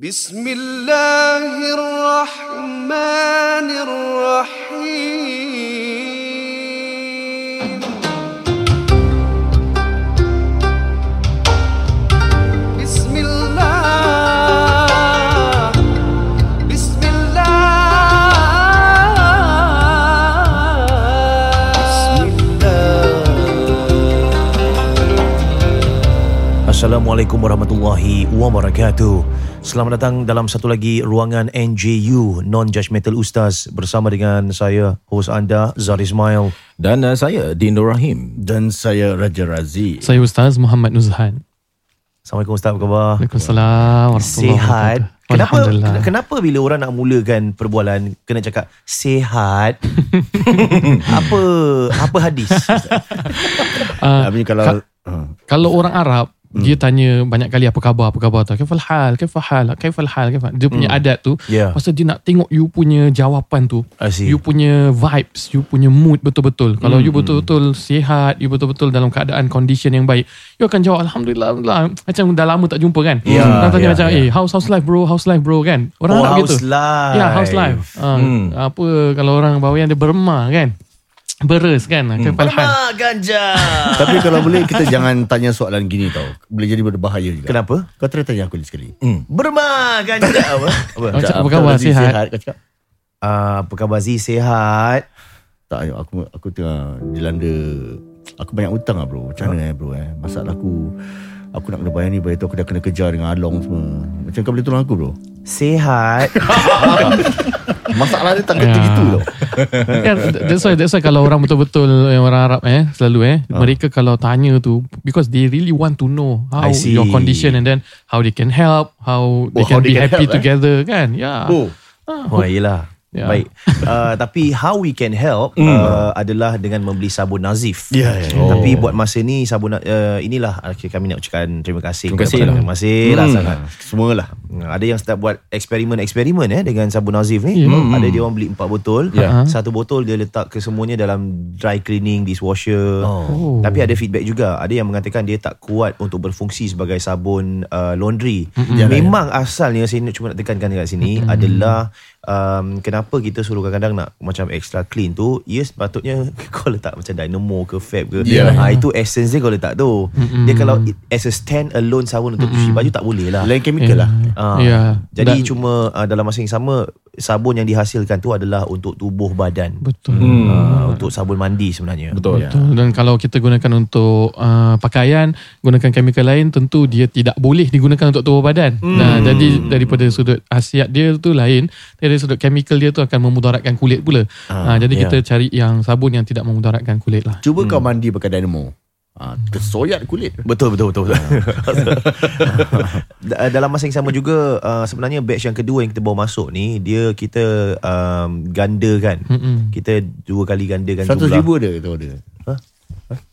بسم الله الرحمن الرحيم بسم الله بسم الله بسم الله Assalamualaikum warahmatullahi wabarakatuh. Selamat datang dalam satu lagi ruangan NJU Non-Judgmental Ustaz bersama dengan saya host anda Zari Ismail. Dan uh, saya Din Nur Rahim. Dan saya Raja Razi. Saya Ustaz Muhammad Nuzhan. Assalamualaikum Ustaz apa khabar? Waalaikumsalam warahmatullahi Sihat. wabarakatuh. Kenapa kenapa bila orang nak mulakan perbualan kena cakap sihat? apa apa hadis? Ah, Tapi kalau Ka- uh, kalau orang Arab dia tanya banyak kali apa khabar apa khabar tu kaifal hal kaifal hal kaifal hal kaifal dia punya adat tu Ya. pasal dia nak tengok you punya jawapan tu you punya vibes you punya mood betul-betul kalau you betul-betul sihat you betul-betul dalam keadaan condition yang baik you akan jawab alhamdulillah alhamdulillah. macam dah lama tak jumpa kan Ya, orang tanya ya, macam ya. eh how's house life bro how's life bro kan orang Oh, Arab house gitu life. Ya, house life. Ha, Hmm. Apa kalau orang bawa yang dia beremah kan? Beres kan? Hmm. Kepalhan. Mak ganja. Tapi kalau boleh kita jangan tanya soalan gini tau. Boleh jadi berbahaya juga. Kenapa? Kau try tanya aku ni sekali. Bermak ganja apa? apa? Macam apa khabar? Razi Sihat? Kau cakap. Ah, apa khabar Zee? Sihat? Tak, aku aku tengah dilanda aku banyak hutang lah bro. Macam mana eh bro eh? Masalah aku aku nak kena bayar ni bayar tu aku dah kena kejar dengan Along semua. Macam kau boleh tolong aku bro? Sihat? Masalah dia tak kata Ya. gitu tau. kan that's why that's why kalau orang betul-betul yang orang Arab eh selalu eh mereka kalau tanya tu because they really want to know how your condition and then how they can help how they Oh, can how be they can happy help, eh? together kan ya Oh. Oh, yelah. Ya. Baik. Uh, tapi how we can help uh, adalah dengan membeli sabun Nazif. Ya, ya, ya. Tapi buat masa ni sabun uh, inilah kami nak ucapkan terima kasih. Terima kasih kepada- lah. Terima kasih lah sangat. Semualah. Ada yang start buat eksperimen-eksperimen eh dengan sabun Nazif ni. Ya. Ada dia orang beli empat botol. Ya. Satu botol dia letak ke semuanya dalam dry cleaning dishwasher. Oh. Tapi ada feedback juga. Ada yang mengatakan dia tak kuat untuk berfungsi sebagai sabun uh, laundry. Memang asalnya saya cuma nak tekankan dekat sini adalah um, kenapa kita suruh kadang-kadang nak macam extra clean tu, ya sepatutnya kau letak macam Dynamo ke Fab ke. Ya. Ah, itu essence dia kau letak tu. Dia kalau it- as a stand alone sabun untuk cuci baju tak boleh lah. Lain chemical lah. Ah, Ya. Jadi Dan- cuma uh, dalam masa yang sama sabun yang dihasilkan tu adalah untuk tubuh badan. betul Uh, untuk sabun mandi sebenarnya. Betul. Betul. Dan kalau kita gunakan untuk uh, pakaian, gunakan chemical lain, tentu dia tidak boleh digunakan untuk tubuh badan. Hmm. Nah, jadi daripada sudut khasiat dia tu lain, dari sudut chemical dia tu akan memudaratkan kulit pula. Ah, Ah, jadi ya. kita cari yang sabun yang tidak memudaratkan kulit lah. Cuba kau mandi pakai Dynamo. Ha, tersoyat kulit. Betul betul betul. betul. Da- Dalam masa yang sama juga uh, sebenarnya batch yang kedua yang kita bawa masuk ni dia kita um, gandakan. Mm-mm. Kita dua kali gandakan Satu jumlah. ribu ada kau ada.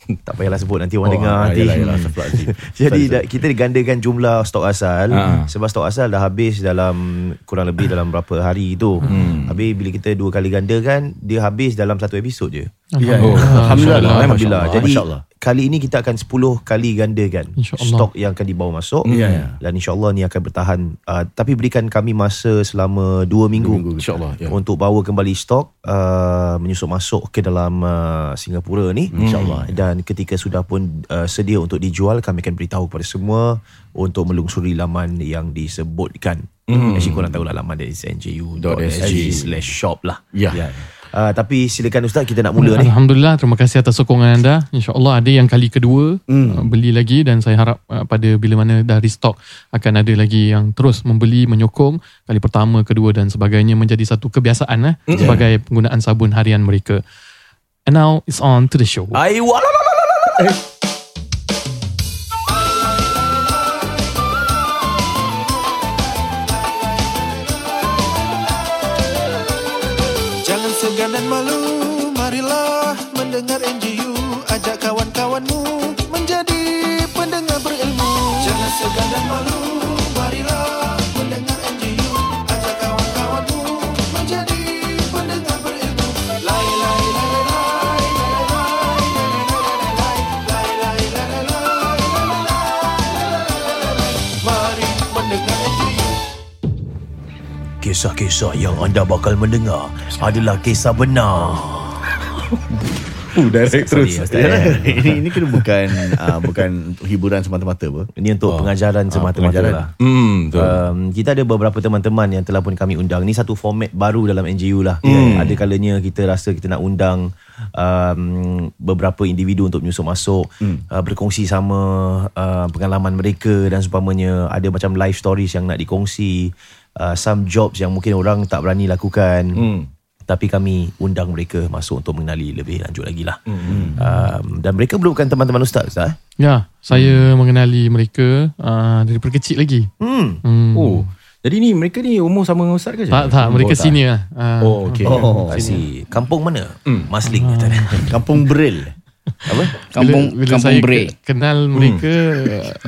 Tak payahlah sebut nanti orang Oh, dengar ah, nanti. yelah, yelah, astagfirullahaladzim. Jadi dah, kita gandakan jumlah stok asal Ah. sebab stok asal dah habis dalam kurang lebih dalam berapa hari tu. Hmm. Habis bila kita dua kali gandakan dia habis dalam satu episod je. Ya, Oh, ya. Alhamdulillah. Alhamdulillah. Jadi kali ini kita akan 10 kali gandakan stok yang akan dibawa masuk. Ya, ya. Dan insyaAllah ni akan bertahan. Uh, tapi berikan kami masa selama 2 minggu. minggu, InsyaAllah. Ya. Untuk bawa kembali stok uh, Menyusup masuk ke dalam uh, Singapura ni InsyaAllah Dan ketika sudah pun uh, sedia untuk dijual Kami akan beritahu kepada semua Untuk melungsuri laman yang disebutkan mm. Actually korang tahu lah laman dia is nju.sg slash shop lah Ya. Ya. uh, Tapi silakan Ustaz kita nak mula ni Alhamdulillah, terima kasih atas sokongan anda. InsyaAllah ada yang kali kedua uh, beli lagi dan saya harap uh, pada bila mana dah restock akan ada lagi yang terus membeli, menyokong kali pertama, kedua dan sebagainya menjadi satu kebiasaan eh, sebagai penggunaan sabun harian mereka. And now it's on to the show. Ay, walalalala. Jangan segan dan malu, marilah mendengar NGU Kisah-kisah yang anda bakal mendengar adalah kisah benar. Uh, direct terus. Sorry, Ustaz. ini ini kena bukan uh, bukan untuk hiburan semata-mata apa. Ini untuk pengajaran semata-mata pengajaran. lah. Hmm, betul. Um, kita ada beberapa teman-teman yang telah pun kami undang. Ni satu format baru dalam NGU lah. Hmm. Ada kalanya kita rasa kita nak undang um, beberapa individu untuk menyusup masuk, Hmm. uh, berkongsi sama uh, pengalaman mereka dan seumpamanya ada macam life stories yang nak dikongsi, uh, some jobs yang mungkin orang tak berani lakukan. Hmm. Tapi kami undang mereka masuk untuk mengenali lebih lanjut lagi lah. Um, dan mereka merupakan teman-teman ustaz, ustaz. eh? Ya, saya mengenali mereka uh, daripada kecil lagi. Hmm. Hmm. Oh, jadi ni mereka ni umur sama dengan Ustaz ke? Tak, tak. Mereka oh, tak. senior lah. Uh, Oh, okey. Oh, I see. Kampung mana? Masling kata dia. kampung Bril. Apa? Kampung bila, bila Kampung saya Bre. ke- kenal mereka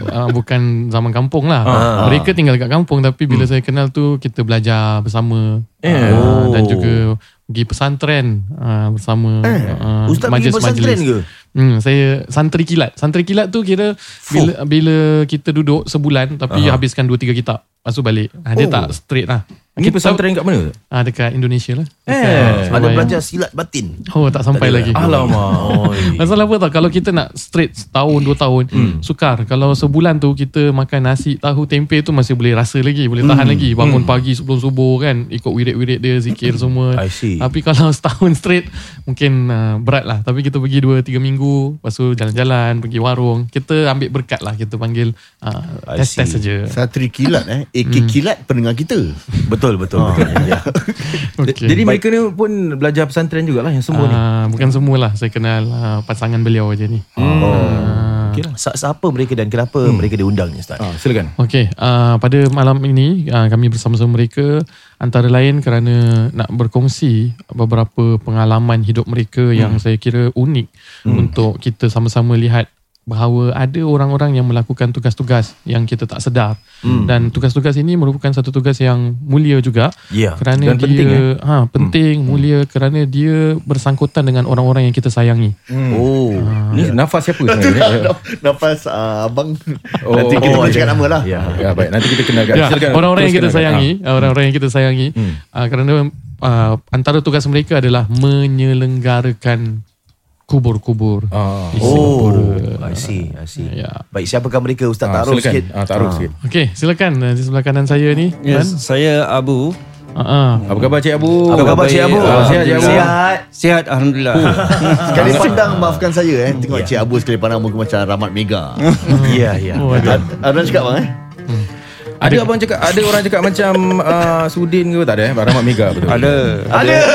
uh, bukan zaman kampung lah. mereka tinggal kat kampung tapi bila saya kenal tu kita belajar bersama Eh. uh, Oh. dan juga pergi pesantren uh, bersama uh, Ustaz pergi pesantren ke? Hmm, saya santri kilat. Santri kilat tu kira bila bila kita duduk sebulan tapi habiskan 2 3 kitab. Lepas tu balik. Ha, dia Oh. tak straight lah. Ni pesantren kat mana? Ah dekat Indonesia lah. Eh, Ada belajar silat batin. Oh tak sampai Tak ada lagi. lah. Alamak. Masalah apa tau Kalau kita nak straight Setahun dua tahun hmm. Sukar Kalau sebulan tu Kita makan nasi Tahu tempe tu Masih boleh rasa lagi Boleh tahan lagi Bangun pagi sebelum subuh kan Ikut wirid-wirid dia Zikir semua I see. Tapi kalau setahun straight Mungkin uh, berat lah Tapi kita pergi dua tiga minggu Lepas tu jalan-jalan Pergi warung Kita ambil berkat lah Kita panggil uh, Test-test saja Satri Kilat eh. AK Kilat pendengar kita. Betul betul betul. Ya. okay. Jadi mereka ni pun belajar pesantren jugalah yang semua ni. uh, Bukan semualah Saya kenal uh, Pasangan beliau je ni Oh. Okay lah. Sa- Siapa mereka dan kenapa mereka diundang ni Ustaz? Ah, silakan. Okey, uh, pada malam ini uh, kami bersama-sama mereka antara lain kerana nak berkongsi beberapa pengalaman hidup mereka yang saya kira unik untuk kita sama-sama lihat bahawa ada orang-orang yang melakukan tugas-tugas yang kita tak sedar dan tugas-tugas ini merupakan satu tugas yang mulia juga Ya. kerana dan dia penting, eh? ha penting mulia kerana dia bersangkutan dengan orang-orang yang kita sayangi. Oh. Ni nafas siapa sebenarnya? Nafas uh, abang. Oh, Nanti kita oh, ya. cakap nama lah. Ya. ya, baik. Nanti kita kenalkan. Ya, orang-orang yang kita Teruskan, sayangi, Ah. orang-orang yang kita sayangi, uh, kerana uh, antara tugas mereka adalah menyelenggarakan kubur-kubur. Ah. Oh. I see, I see. Ya. Baik, siapakah mereka Ustaz Ah, taruh silakan. sikit? Ah, taruh sikit. Okey, silakan uh, di sebelah kanan saya ni. Yes, saya Abu. Uh, uh. Apa khabar Cik Abu? Apa khabar Cik Abu? Ah, sihat Cik Abu. Sihat. Sihat alhamdulillah. Sekali pandang maafkan saya eh. Tengok Cik Abu sekali pandang muka macam Rahmat Mega. Ya, ya. Oh, ada. Cakap bang eh? Ada abang cakap ada orang cakap macam uh, Sudin ke tak ada eh? Rahmat Mega betul. Ada. Ada.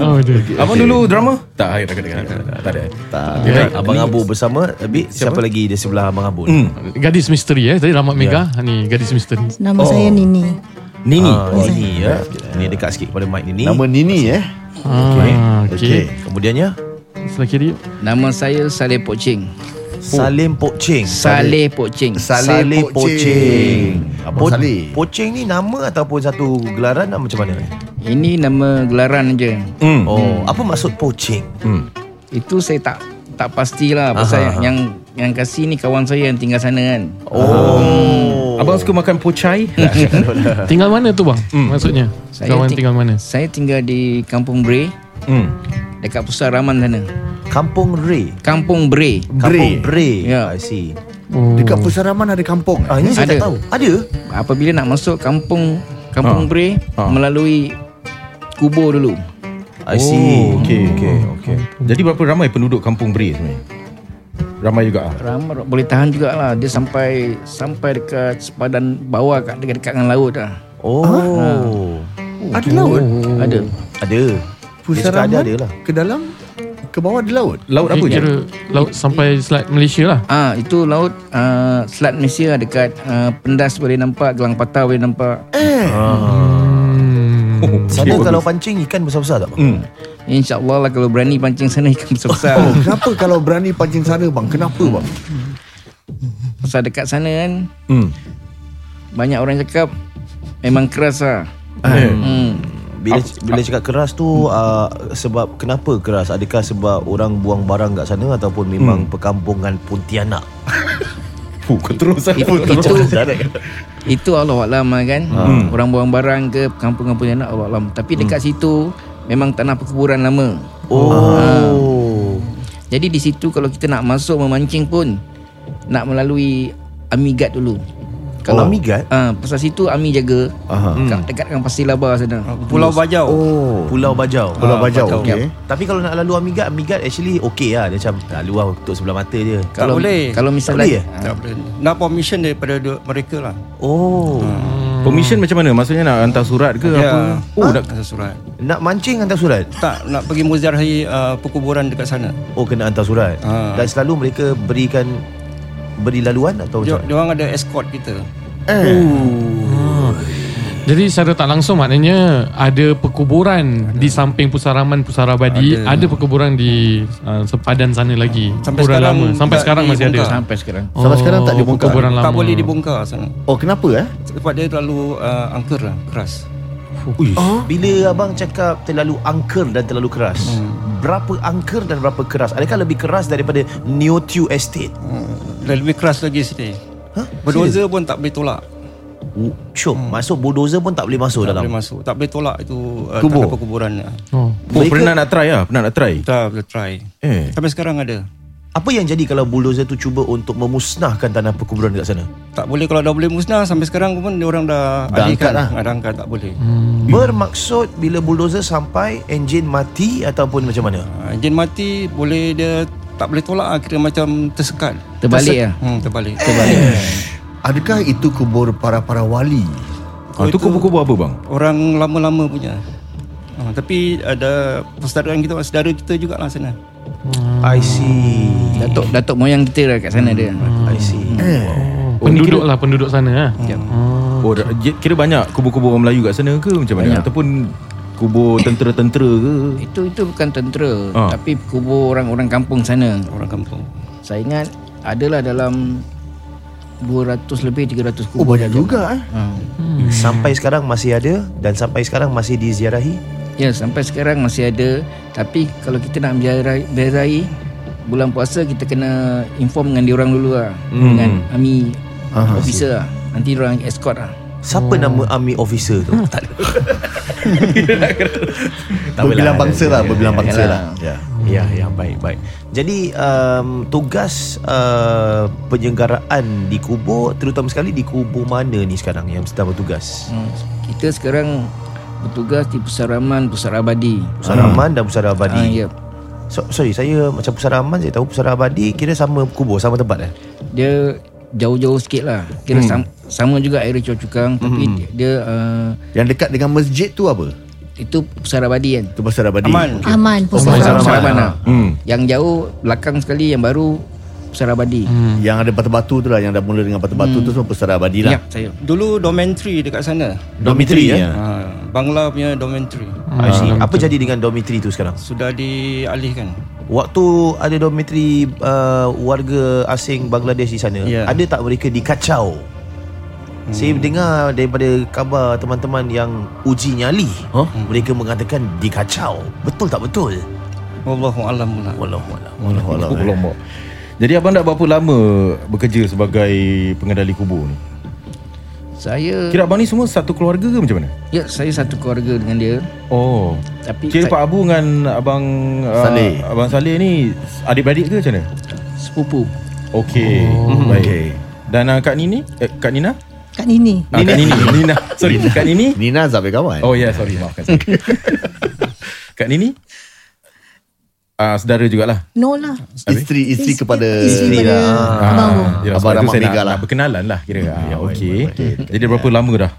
Oh, ada. Abang dulu drama? Tak, tak ada. Tak ada. Tak ada. Tak. Ya, Abang Abu bersama Tapi siapa lagi di sebelah Abang Abu ni? Gadis misteri eh. Tadi Rahmat Mega. Ni gadis misteri. Nama saya Nini. Nini. Ah, Nini ya. Ni dekat sikit kepada mic Nini. Nama Nini eh. Ah, Okey. okey. Kemudiannya Sebelah kiri. Nama saya Saleh Pocing. Salim Pocing. Saleh Pocing. Saleh Pocing. Abang Po- Saleh. Pocing ni nama ataupun satu gelaran atau macam mana? Ini nama gelaran je. Hmm. Oh, apa maksud pocing? Hmm. Itu saya tak tak pastilah pasal Aha. yang yang kasih ni kawan saya yang tinggal sana kan. Oh. Abang suka makan pocai? Tinggal mana tu bang? Maksudnya? Saya Kawan ting- tinggal mana? Saya tinggal di Kampung Bre hmm. dekat Pusat Raman sana. Kampung Ray. Kampung Bre. Kampung Bre. Ya. I see. Oh. Dekat Pusaraman ada kampung. Ah, ini saya Ada. tak tahu. Ada? Apabila nak masuk kampung Kampung Ha. Bre Ha. melalui kubur dulu. I see. Oh, okey. okey, okey. Jadi berapa ramai penduduk kampung Beri sebenarnya? Ramai juga ah. Ramai boleh tahan jugalah dia sampai sampai dekat sepadan bawah kat dekat, dekat dengan laut lah. Oh. Ada laut. Ada. Ada. Cakap ada ada lah. Ke dalam ke bawah ada laut. Laut apa je? Kira laut sampai selat Malaysia lah. Ah itu laut uh, Selat Malaysia dekat uh, Pendas boleh nampak, Gelang Patah boleh nampak. Hmm. Sana kalau pancing ikan besar-besar tak bang? Hmm. InsyaAllah lah kalau berani pancing sana ikan besar-besar. Oh, kenapa kalau berani pancing sana bang? Kenapa bang? Pasal dekat sana kan Hmm. banyak orang cakap memang keras lah. Eh. Hmm. Bila bila cakap keras tu uh, sebab kenapa keras? Adakah sebab orang buang barang kat sana ataupun memang perkampungan Pontianak? Fuh, kau terus ah. Itu, itu Itu Allah Alam kan? Orang buang barang ke Kampung-kampung yang nak Allah Alam. Tapi dekat situ Memang tanah perkuburan lama. Oh. Jadi di situ Kalau kita nak masuk memancing pun Nak melalui Guard dulu Kalau Army Guard? ah, Pasal situ Army jaga Aha. Dekat, dekat dengan Pasir Labar sana Pulau Bajau. Oh. Pulau Bajau. Pulau Ah, Bajau, Bajau. okey. Tapi kalau nak lalu Amigat, Amigat actually okay lah. Dia macam lalu lah untuk sebelah mata je. Kalau boleh. Kalau Tak misalnya boleh eh? Tak boleh. Nak permission daripada du- mereka lah. Oh. Permission macam mana? Maksudnya nak hantar surat ke Ya. apa? Oh, nak Hantar surat. Nak mancing hantar surat? Tak, nak pergi muziarahi uh, perkuburan dekat sana. Oh kena hantar surat. Ah. Dan selalu mereka berikan beri laluan atau Dia, macam mana? dia orang ada escort kita. Jadi secara tak langsung maknanya ada perkuburan di samping pusaraman Pusara Abadi, ada, Ada. perkuburan di uh, sepadan sana lagi. Sampai Kuburan sekarang lama. Sampai tak sekarang masih ada. dibongkar. Sampai sekarang Sampai sekarang tak dibongkar? Perkuburan lama. Tak boleh dibongkar sana. Oh, kenapa eh? Sebab dia terlalu uh, angker lah, keras. Ui. Bila abang cakap terlalu angker dan terlalu keras, berapa angker dan berapa keras? Adakah lebih keras daripada Neotiu Estate? Hmm. Lebih keras lagi sini. Huh? Berdoza pun tak boleh tolak. Oh, Syok, masuk bulldozer pun tak boleh masuk Tak dalam. boleh masuk. Tak boleh tolak itu uh, Kubur. tanah perkuburan. Oh. Oh, Mereka- pernah nak try lah? Pernah nak try? Kita boleh try. Eh. Sampai sekarang ada. Apa yang jadi kalau bulldozer tu cuba untuk memusnahkan tanah perkuburan dekat sana? Tak boleh kalau dah boleh musnah sampai sekarang pun dia orang dah, Dah angkat lah. Ah, Dah angkat tak boleh. Bermaksud bila bulldozer sampai enjin mati ataupun macam mana? Uh, enjin mati boleh dia tak boleh tolak lah, kira macam tersekat. Terbalik lah Hmm, terbalik. Terbalik Adakah itu kubur para-para wali? Ah, tu kubu-kubu apa bang? Orang lama-lama punya. Uh, tapi ada persaudaraan kita, saudara kita jugalah sana. I see. Datuk Datuk moyang kita lah kat sana dia I see. Penduduk lah penduduk sana lah. Oh, dah- je- kira banyak kubu-kubu orang Melayu kat sana ke macam mana? Banyak. Ataupun kubur tentera-tentera ke? Itu itu bukan tentera Ah. Tapi kubur orang-orang kampung sana Orang kampung. Saya ingat Adalah dalam 200 lebih 300 Oh, kubur banyak juga eh. ha. Sampai sekarang masih ada dan sampai sekarang masih diziarahi. Ya sampai sekarang masih ada Tapi kalau kita nak berziarahi, berziarahi Bulan puasa kita kena inform dengan diorang dulu lah Hmm. Dengan army Aha, officer lah Nanti diorang escort lah Siapa nama army officer tu? tak ada. Berbilang apalah, bangsa lah, ada- berbilang ada- bangsa ada- lah. Ya. Ya, ya, baik, baik. Jadi um, tugas uh, penyelenggaraan di kubur, terutama sekali di kubur mana ni sekarang yang sedang bertugas? hmm. Kita sekarang bertugas di Pusaraman Pusara Abadi Pusara Aman dan Pusara Ah, Abadi. ya. So, sorry, saya macam Pusara Aman saya tahu Pusara Abadi kira sama kubur, sama tempat eh? Dia jauh-jauh sikit lah Kira sam, sama juga area Chua Tapi dia uh, Yang dekat dengan masjid tu apa? Itu Pusara Abadi kan Tu pasal abadi. Aman. Aman Pusara, pusara. Pusara Aman lah Hmm. Yang jauh belakang sekali yang baru Pusara Abadi Yang ada batu-batu tu lah Yang dah mula dengan batu-batu tu Semua pusara abadi Ya lah saya Dulu dormitory dekat sana. Dormitory, eh? ya. Ha, Bangla punya dormitory. I see. Apa jadi dengan dormitory tu sekarang? Sudah dialihkan. Waktu ada dormitory uh, warga asing Bangladesh di sana, Ya. ada tak mereka dikacau? Hmm. Saya dengar daripada kabar teman-teman yang uji nyali, Huh? mereka mengatakan dikacau. Betul tak betul? Wallahu alam. Wallahualam, Oh, eh. Jadi abang dah berapa lama bekerja sebagai pengendali kubur ni? Saya Kira abang ni semua satu keluarga ke macam mana? Ya saya satu keluarga dengan dia Oh. Tapi Kira saya, Pak Abu dengan abang Saleh. Uh, abang Saleh ni adik-beradik ke macam mana? sepupu Okey. Oh, Baik. Okey. Dan uh, Kak Nini? Eh, Kak Nina? Kat Nini. Ah, Kak Nini. Nina. Sorry, Kak Nini? Nina Zabir kawan Oh ya, yeah, sorry, maafkan saya. Kak Nini? Ah, saudara jugalah. No lah. Isteri Isteri kepada Isteri pada Abang Abu. Ya, Abang Rahmat saya nak, Mega lah. nak berkenalan lah kira. Ah, Ya, baik, okey. baik, baik. Jadi berapa lama dah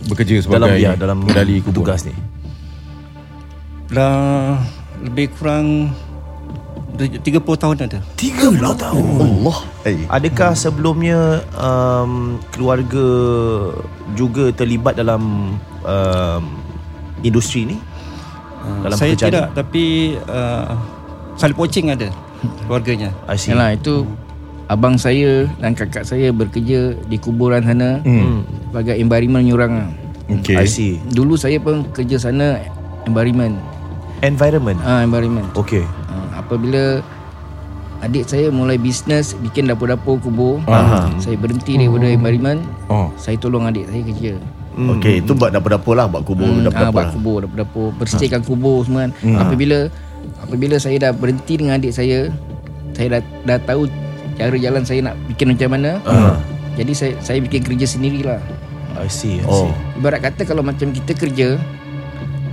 bekerja Dalam sebagai ya, dalam pengendali kubur? tugas ni. Dah lebih kurang 30 tahun ada. 30 tahun. Allah eh. Adakah sebelumnya um, keluarga juga terlibat dalam um, industri ni? Dalam saya pekerjaan tidak tapi uh, salib poaching ada keluarganya. Yalah itu Abang saya dan kakak saya bekerja di kuburan sana Hmm. Sebagai environment nyurang. Okey. I see. Dulu saya pun kerja sana environment Environment. ah Environment Okay. Ah, Apabila adik saya mulai bisnes bikin dapur-dapur kubur. Aha. Saya berhenti daripada environment. Oh. Saya tolong adik saya kerja. Okey, itu buat dapur-dapur lah, buat kubur Hmm, ah, dapur-dapur. buat lah. kubur, dapur-dapur, bersihkan kubur semua kan. Apabila apabila saya dah berhenti dengan adik saya, saya dah dah tahu cara jalan saya nak bikin macam mana. Jadi saya saya bikin kerja sendirilah. I see, I Oh. see. Ibarat kata kalau macam kita kerja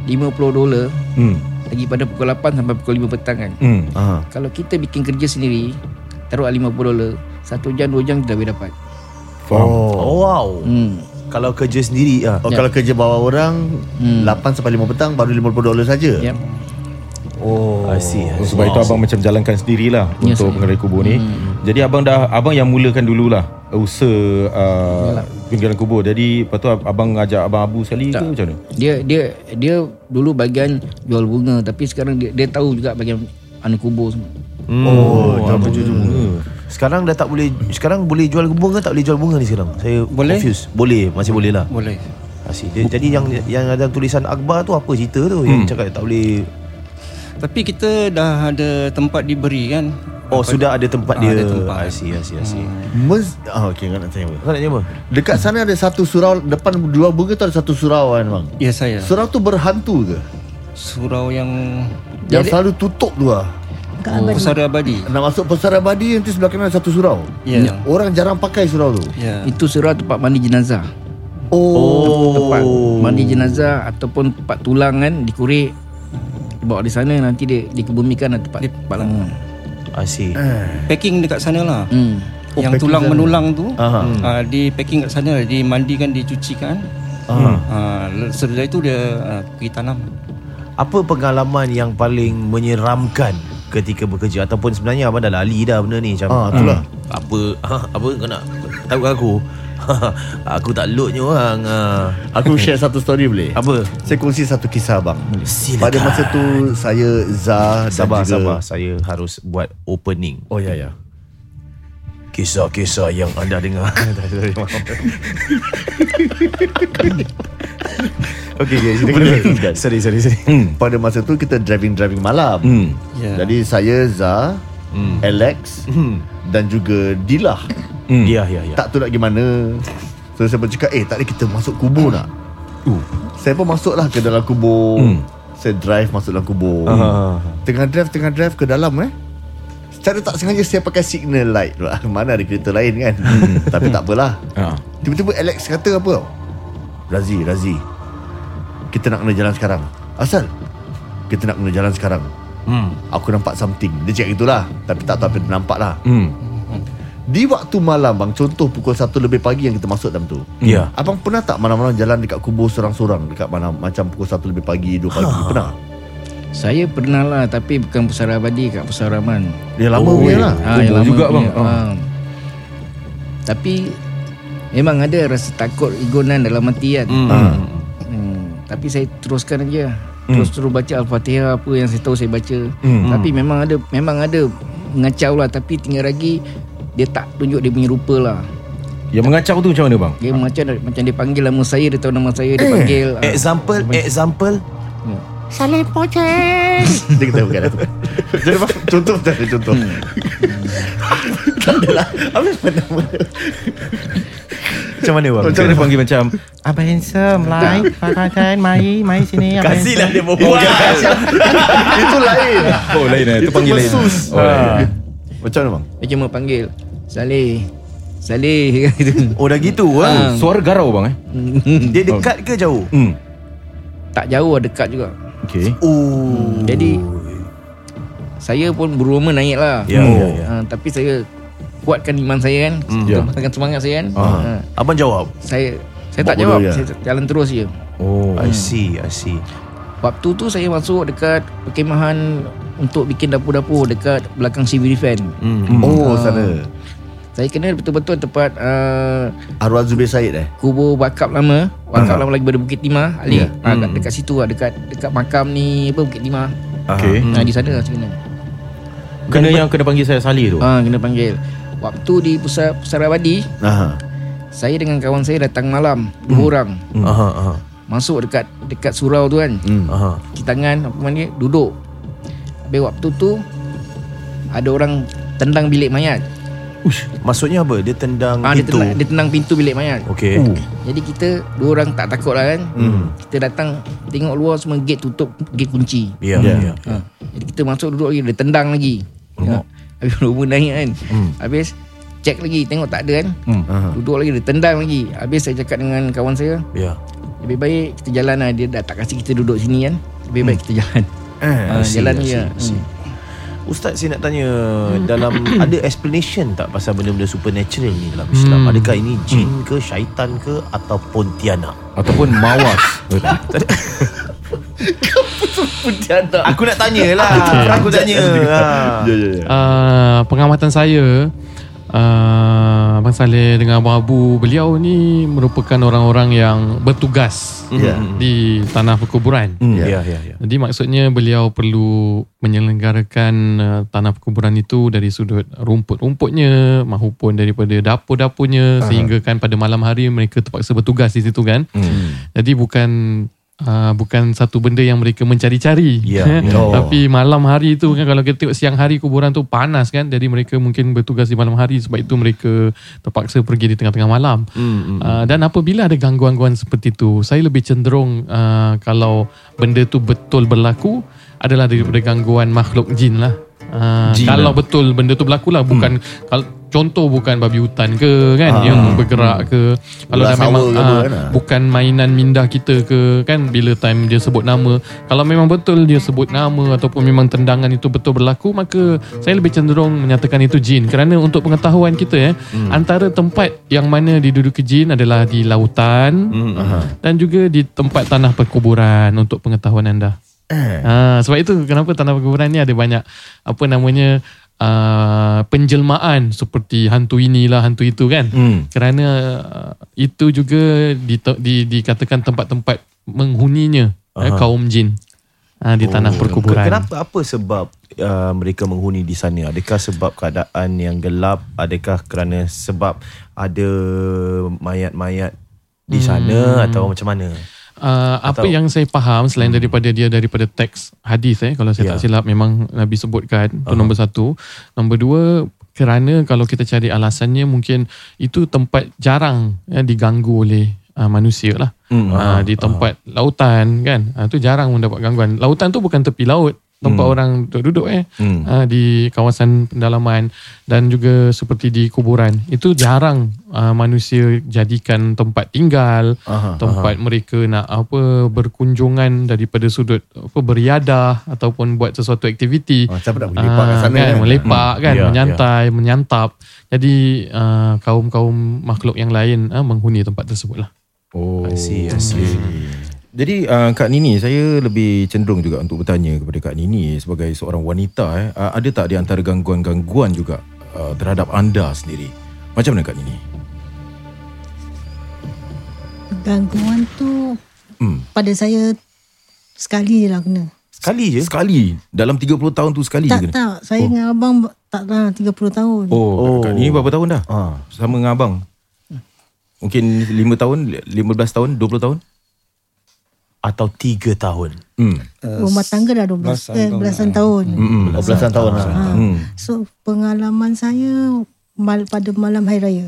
50 dolar Hmm. lagi pada pukul 8 sampai pukul 5 petang kan. Hmm. Aha. Kalau kita bikin kerja sendiri, taruh 50 dolar, satu jam dua jam kita boleh dapat. Faham. Oh, wow. Hmm. Kalau kerja sendiri ah. Oh, kalau kerja bawa orang Hmm. 8 sampai 5 petang baru 50 dolar saja. Yep. Oh, I see. I Oh, see. sebab itu abang macam jalankan sendirilah Yes, untuk sir. pengerai kubur ni. Jadi abang dah abang yang mulakan dululah usaha uh, pinggiran kubur. Jadi lepas tu abang ajak abang Abu sekali ke Tak. macam mana? Dia dia dia dulu bagian jual bunga tapi sekarang dia, dia tahu juga bagian anu kubur semua. Hmm. Oh, apa tu bunga. Sekarang dah tak boleh Sekarang boleh jual bunga tak boleh jual bunga ni sekarang Saya Boleh. confused Boleh Masih boleh lah Boleh. Asyik. Dia, Jadi yang yang ada tulisan akhbar tu apa cerita tu Yang cakap tak boleh Tapi kita dah ada tempat diberi kan. Oh sudah ada tempat Ah, dia ada tempat. I see, I see, I see. Mes ah okey kau nak tanya apa? Kau nak tanya apa? Dekat sana ada satu surau depan dua bunga tu ada satu surau kan bang. Ya saya. Surau tu berhantu ke? Surau yang Yang selalu tutup tu lah. Kat abadi. Pusara Abadi. Nak masuk Pesara Abadi nanti sebelah kanan satu surau. Ya. Orang jarang pakai surau tu. Ya. Itu surau tempat mandi jenazah. Oh. Tempat mandi jenazah ataupun tempat tulang kan dibawa di sana nanti dia dikebumikan di tempat tempat lama. I see. Packing dekat sana lah. Hmm. Oh, yang tulang sana. menulang tu Aha. uh, di packing kat sana, dimandikan, dicucikan. Ah. Uh, setelah itu dia uh, pergi tanam. Apa pengalaman yang paling menyeramkan ketika bekerja ataupun sebenarnya abang dah lali dah benda ni macam Ah, itulah. apa ha, apa kau nak tahu aku aku tak loadnya orang ah. Aku share satu story boleh? apa Saya kongsi satu kisah bang. Silakan. Pada masa tu saya Zah dan sabar juga sabar saya harus buat opening Oh ya ya. kisah-kisah yang anda dengar Okey, okay, silakan. sorry, sorry, sorry. Pada masa tu kita driving-driving malam. Hmm. Ya. Jadi saya Zah, Hmm. Alex Hmm. Dan juga Dilah. Hmm. Ya, ya, ya. Tak tahu nak gimana. So saya pun cakap, eh tak ada kita masuk kubur nak. Uh. Saya pun masuklah ke dalam kubur. Hmm. Saya drive masuk dalam kubur. Ah. Tengah drive, tengah drive ke dalam eh. Secara tak sengaja saya pakai signal light pula. Mana ada kereta lain kan. Tapi tak apalah. Ah. Tiba-tiba Alex kata apa tau Razi, Razi Kita nak kena jalan sekarang Asal? Kita nak kena jalan sekarang Hmm. Aku nampak something Dia cakap itulah Tapi tak tahu apa dia nampak lah Hmm. Di waktu malam bang Contoh pukul 1 lebih pagi yang kita masuk dalam tu Ya. Abang pernah tak malam-malam jalan dekat kubur sorang-sorang Dekat mana Macam pukul 1 lebih pagi 2 pagi Pernah? Saya pernah lah tapi bukan Pusara Abadi kat Pusara Rahman. Dia lama Oh, punya lah Ah, yang Kubur lama juga, punya. bang. Ah. Tapi memang ada rasa takut igonan dalam hati kan. Hmm. Ah. Hmm. Tapi saya teruskan aja. Terus terus baca Al-Fatihah apa yang saya tahu saya baca. Hmm. Tapi memang ada memang ada mengacau lah tapi tinggal lagi dia tak tunjuk dia punya rupa lah. Yang mengacau tu macam mana bang? Dia macam macam dia panggil nama saya, dia tahu nama saya, dia panggil. ah. Example, example. Saleh Poceng Dia kata bukan aku Jadi bang Contoh tak ada contoh Tak ada lah Apa nama Macam mana bang? Macam dia panggil macam Abang handsome Lai Pakatan Mai Mai sini Abang Kasihlah dia handsome." berbual. Itu lain Oh lain eh Itu panggil lain khusus. Oh, lain. Macam mana bang? Dia cuma panggil Saleh. Saleh gitu. Oh dah gitu Ah. ah. Suara garau bang eh Dia dekat ke jauh? Hmm tak jauh dekat juga. Okay Oh. Jadi saya pun berumur naik lah. Ya, Oh. ya, ya. Ha, tapi saya kuatkan iman saya kan. Ya. Kuatkan semangat saya kan. Ah. Ha, Abang jawab. saya saya Buat tak jawab. je. Saya jalan terus je. Oh I see, I see. Waktu tu saya masuk dekat perkemahan untuk bikin dapur-dapur dekat belakang civil defense. Hmm. Oh Ah. sana Saya kenal betul-betul tempat uh, Arwah Zubir Said eh kubur wakaf lama. Wakaf lama lagi pada Bukit Timah. Ali. Ya. Ha, dekat, dekat situ lah. Dekat, dekat makam ni apa Bukit Timah. Okay Ha, di sana lah saya kenal. Kena yang kena panggil saya Salih tu Ha, kena panggil. Waktu di pusat Pusara Abadi, Aha. saya dengan kawan saya datang malam, dua orang. Aha, aha. Masuk dekat dekat surau tu kan. Hmm. Aha. Cuci tangan apa mana duduk. Habis waktu tu ada orang tendang bilik mayat. Maksudnya apa? Dia tendang dia pintu. tendang, dia tendang pintu bilik mayat. Okey. Jadi kita dua orang tak takut lah kan. Hmm. Kita datang tengok luar semua gate tutup, gate kunci. Ya, Ya. ya. Ha. Jadi kita masuk duduk lagi Dia tendang lagi ha. Habis rumah naik kan Hmm. Habis Check lagi Tengok tak ada kan Hmm. Aha. Duduk lagi Dia tendang lagi Habis saya cakap dengan kawan saya Ya. Lebih baik kita jalan lah Dia dah tak kasih kita duduk sini kan Lebih baik kita jalan Eh, ha, Jalan je I see, I see. Ustaz saya nak tanya dalam ada explanation tak pasal benda-benda supernatural ni dalam Islam? Hmm. Adakah ini jin ke, syaitan ke ataupun tiana? Ataupun mawas. Aku nak tanya lah. Aku tanya. Ha. Ya ya ya. uh, pengamatan saya uh, Abang Saleh dengan Abang Abu Beliau ni merupakan orang-orang yang bertugas Ya. di tanah perkuburan Ya, ya, ya. Jadi maksudnya beliau perlu menyelenggarakan uh, tanah perkuburan itu dari sudut rumput-rumputnya maupun daripada dapur-dapurnya uh-huh. sehingga kan pada malam hari mereka terpaksa bertugas di situ kan. Hmm. Jadi bukan uh, bukan satu benda yang mereka mencari-cari. Ya. Oh. Tapi malam hari itu kan kalau kita tengok siang hari kuburan tu panas kan. Jadi mereka mungkin bertugas di malam hari sebab itu mereka terpaksa pergi di tengah-tengah malam. Hmm, hmm. Uh, dan apabila ada gangguan-gangguan seperti itu, saya lebih cenderung uh, kalau benda tu betul berlaku adalah daripada gangguan makhluk jin lah. Uh, kalau lah. betul benda tu berlaku lah bukan kalau contoh bukan babi hutan ke kan yang bergerak ke. Kalau Ular dah memang ke kan, ah. bukan mainan minda kita ke kan bila time dia sebut nama. Kalau memang betul dia sebut nama ataupun memang tendangan itu betul berlaku maka saya lebih cenderung menyatakan itu jin. Kerana untuk pengetahuan kita ya antara tempat yang mana diduduki jin adalah di lautan dan juga di tempat tanah perkuburan untuk pengetahuan anda Eh. Ha, sebab itu kenapa tanah perkuburan ni ada banyak apa namanya uh, penjelmaan seperti hantu inilah hantu itu kan. Hmm. Kerana uh, itu juga di, di, dikatakan tempat-tempat menghuninya eh, kaum jin uh, di tanah perkuburan. Kenapa apa sebab uh, mereka menghuni di sana? Adakah sebab keadaan yang gelap? Adakah kerana sebab ada mayat-mayat di sana atau macam mana? Uh, apa yang saya faham selain daripada dia daripada teks hadis eh kalau saya Ya. tak silap memang Nabi sebutkan itu nombor satu. Nombor dua kerana kalau kita cari alasannya mungkin itu tempat jarang ya, diganggu oleh uh, manusia lah. Hmm. uh, di tempat lautan kan? Uh, tu jarang mendapat gangguan. Lautan tu bukan tepi laut tempat orang duduk eh. Hmm. uh, di kawasan pendalaman dan juga seperti di kuburan. Itu jarang uh, manusia jadikan tempat tinggal Aha, tempat mereka nak apa berkunjungan daripada sudut apa beriadah ataupun buat sesuatu aktiviti. Siapa nak pergi lepak kat Ah, sana kan, kan? melepak kan Ya, menyantai menyantap. Jadi uh, kaum-kaum makhluk yang lain uh, menghuni tempat tersebut lah Oh. I see, I see. Jadi uh, Kak Nini saya lebih cenderung juga untuk bertanya kepada Kak Nini sebagai seorang wanita eh uh, ada tak di antara gangguan-gangguan juga uh, terhadap anda sendiri? Macam mana Kak Nini? Gangguan tu Hmm. pada saya sekali je lah kena. Sekali je. Sekali dalam 30 tahun tu sekali Tak je kena. tak, saya Oh. dengan abang tak lah 30 tahun. Oh, Oh. Kak Nini berapa tahun dah? Ah. Sama dengan abang. Mungkin 5 tahun, 15 tahun, 20 tahun? Atau tiga tahun. Hmm. Rumah tangga dah 12 belasan eh, tahun belasan lah. tahun. Hmm. Oh, belasan tahun lah. Ha. Hmm. So pengalaman saya mal pada malam hari raya.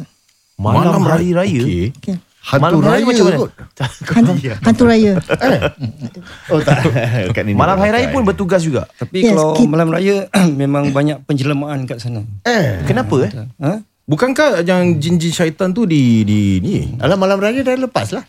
Malam, hari raya. Okey. Okay. Hantu Malam hari raya macam mana? Hantu, hantu raya. Oh tak. Malam hari raya pun bertugas juga. Tapi Yes, kalau kita- malam raya memang banyak penjelamaan kat sana. Eh. Kenapa eh? Ha? Bukankah yang jin-jin syaitan tu di di ni? Alah malam raya dah lepas lah.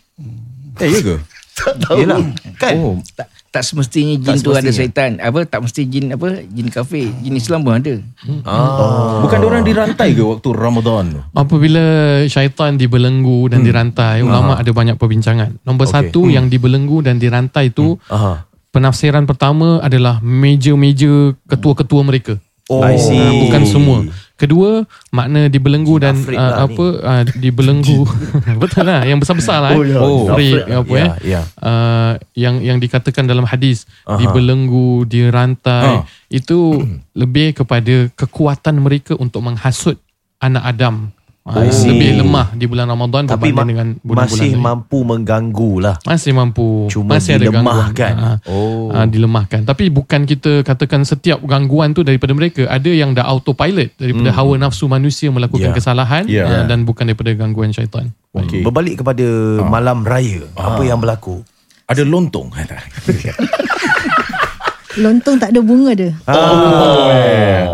Eh, ya ke? Tak tahu. Yelah. Kan? Oh, tak, tak semestinya jin Tak tu ada semestinya. syaitan apa tak mesti jin apa jin kafir jin Islam pun ada Ah. bukan orang dirantai ke waktu Ramadan tu? Apabila syaitan dibelenggu dan dirantai, ulama ada banyak perbincangan. Nombor Okey. satu yang dibelenggu dan dirantai itu Aha. penafsiran pertama adalah meja-meja ketua-ketua mereka. Oh, I see. Ah, bukan semua. Kedua, makna dibelenggu dan uh, lah apa uh, dibelenggu betul lah yang besar-besar lah. Oh, ya. oh, Afrit. apa Ya, eh. ya. Uh, yang yang dikatakan dalam hadis Aha. dibelenggu, dirantai Ah. itu lebih kepada kekuatan mereka untuk menghasut anak Adam Ah, lebih lemah di bulan Ramadan Tapi ma- berbanding dengan bulan-bulan masih lain. mampu mengganggu lah. masih mampu Cuma masih ada dilemahkan. gangguan. Ah, Oh. ah, dilemahkan tapi bukan kita katakan setiap gangguan tu daripada mereka ada yang dah autopilot daripada hawa nafsu manusia Ya. melakukan kesalahan Ya. ah, dan bukan daripada gangguan syaitan Okey. Berbalik kepada malam raya, apa yang berlaku? Ada lontong. Lontong tak ada bunga dia.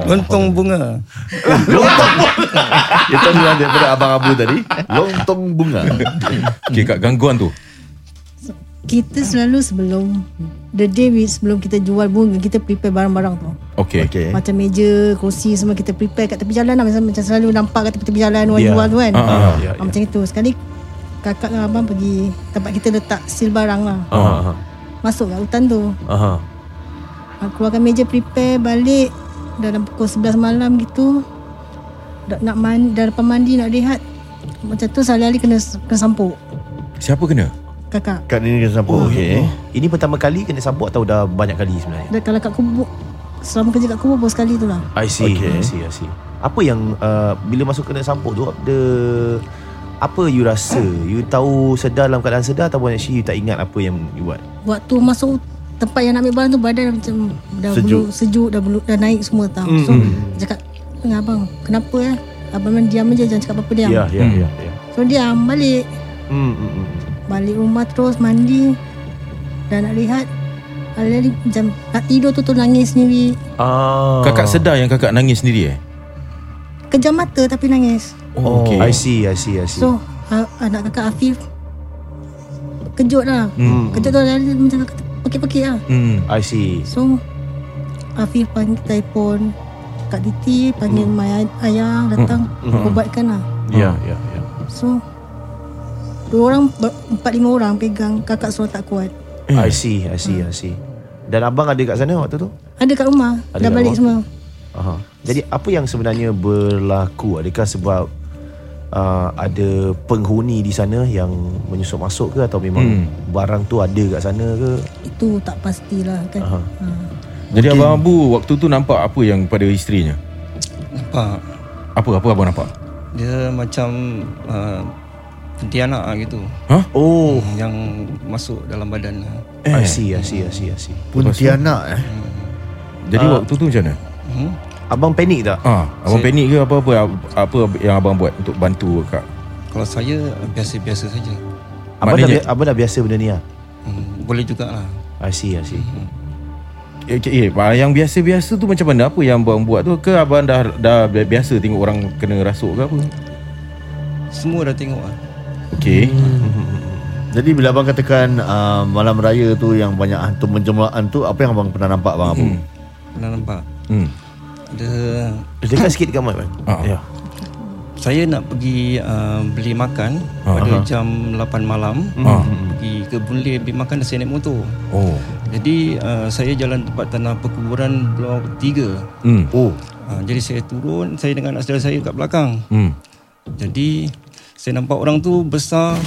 Lontong bunga. Itu yang daripada Abang Abu tadi Lontong bunga Okey, kat gangguan tu. Kita selalu sebelum the day we, sebelum kita jual bunga kita prepare barang-barang tu. Okey. Okay Macam meja, kursi semua kita prepare kat tepi jalan lah. Macam, macam selalu nampak kat tepi-tepi jalan orang Ya. jual tu kan. Ah, ah, ya, Ah, Macam itu. Sekali kakak dengan abang pergi tempat kita letak seal barang lah. Aha. Masuk kat hutan tu. Ah, Keluarkan meja prepare balik dalam pukul 11 malam gitu. Dah, nak mandi, dah lepas mandi nak rehat. Macam tu sekali-kali kena, kena sampuk Siapa kena? kakak. Kat ni kena sampuk Okay Ini pertama kali kena sambut atau dah banyak kali sebenarnya? Dan kalau kat kubur selama kerja kat kubur baru sekali tu lah. I see, Okay. I see, I see. Apa yang uh, bila masuk kena sampuk tu, the apa you rasa? You tahu sedar dalam keadaan sedar ataupun actually you tak ingat apa yang you buat? Waktu masuk tempat yang nak ambil barang tu badan dah macam dah Sejuk. bulu, sejuk dah bulu, dah naik semua tau. Mm, So mm. cakap dengan abang, kenapa eh? Abang memang diam je jangan cakap apa-apa diam. Ya, ya, Hmm. ya, ya. So diam balik. Hmm, hmm, hmm. Balik rumah terus mandi dan nak lihat Alih-alih macam nak tidur tu tu nangis sendiri. Ah. Kakak sedar yang kakak nangis sendiri eh? Kejam mata tapi nangis. Oh, okey. I see, I see, I see. So anak kakak Afif kejut lah. Hmm. Kejut tu alih-alih macam kakak pekik-pekik lah. Hmm. I see. So Afif panggil telefon Kak Titi panggil hmm. my ay- ayah datang hmm. ubatkan lah. Ya, ya, ya. So dua orang empat lima orang pegang kakak suruh tak kuat. I see, I see, I see. Dan abang ada kat sana waktu tu? Ada kat rumah Ada dah kat balik rumah? semua. Aha. Jadi apa yang sebenarnya berlaku? Adakah sebab uh, ada penghuni di sana yang menyusup masuk ke atau memang Hmm. barang tu ada kat sana ke? Itu tak pastilah kan. Aha. Ha. Jadi Abang Abu waktu tu nampak apa yang pada isterinya? Nampak Apa apa abang nampak? Dia macam uh, Pontianak lah gitu Oh, Yang masuk dalam badan lah. I see, I see, I see, I see. Pontianak eh Jadi Ah. waktu tu macam mana? hmm? Abang panik tak? Ah, abang Saya- panik ke apa apa apa yang abang buat untuk bantu kakak? Kalau saya Biasa-biasa saja Abang dah, Maknanya- bi- abang dah biasa benda ni lah? hmm, Boleh jugalah I see, I see. Eh, eh, eh, yang biasa-biasa tu macam mana? Apa yang abang buat tu? Ke abang dah dah biasa tengok orang kena rasuk ke apa? Semua dah tengok lah Okey. Jadi bila abang katakan uh, Malam raya tu Yang banyak hantu menjemulaan tu Apa yang abang pernah nampak Abang Abu Pernah nampak Hmm. Dia Dekat sikit dekat mic, man. Ah. Ya. Saya nak pergi uh, beli makan Ah, pada jam 8 malam. Ah. Pergi ke Boon Lay beli makan dan saya naik motor. Oh. Jadi uh, saya jalan tempat tanah perkuburan blok 3. Hmm. Oh, Uh, jadi saya turun, saya dengan anak saudara saya kat belakang. Hmm. Jadi saya nampak orang tu besar,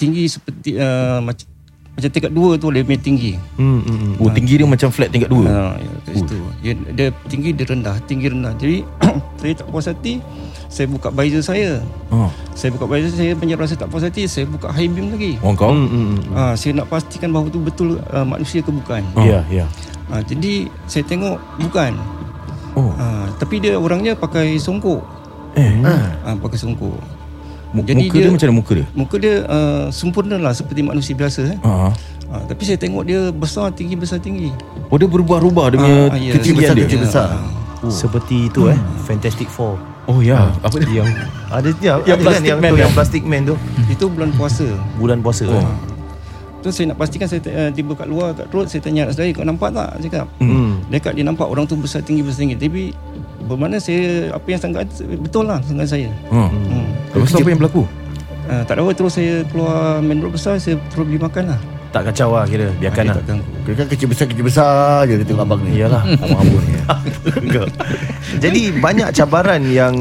tinggi seperti uh, macam macam tingkat dua tu lebih tinggi. hmm, hmm, hmm. Oh, tinggi dia macam flat tingkat dua. Ha, ya, kat situ. Dia, dia tinggi dia rendah, tinggi rendah. Jadi saya tak puas hati, saya buka visor saya. Ah. Saya buka visor saya punya rasa tak puas hati, saya buka high beam lagi. Orang kau? Hmm, hmm, hmm. Ha, saya nak pastikan bahawa itu betul uh, manusia ke bukan. Ya, ya. Ha, jadi saya tengok bukan. Oh. Ha, tapi dia orangnya pakai songkok. Eh. Ha, pakai songkok. Mu- Jadi muka dia, dia- macam mana muka dia? Muka dia uh, sempurna lah seperti manusia biasa. Eh. Ah. Ha, tapi saya tengok dia besar tinggi besar tinggi. Oh dia berubah-ubah dia punya Ah, ya. Kecil ketinggian besar dia. kecil besar Seperti itu eh. Fantastic Four. Oh ya. Apa dia? Yang ada ya, Yang ada kan yang Man tu yang Plastic Man tu. Itu bulan puasa. Bulan puasa. Oh. Oh. Tu saya nak pastikan saya uh, tiba kat luar kat road saya tanya anak saya kau nampak tak? Saya cakap. Hmm. Dia kat dia nampak orang tu besar tinggi besar tinggi tapi bermakna saya apa yang sangka betul lah sangka saya. Ha. Hmm. Lepas tu apa yang berlaku? Uh, tak ada apa terus saya keluar main road besar saya terus beli makan lah. Tak kacau lah kira. Biarkan Dia lah. Kira kan kecil besar kecil besar je Dia tengok abang ni Iyalah. Abang Abu ni Jadi banyak cabaran yang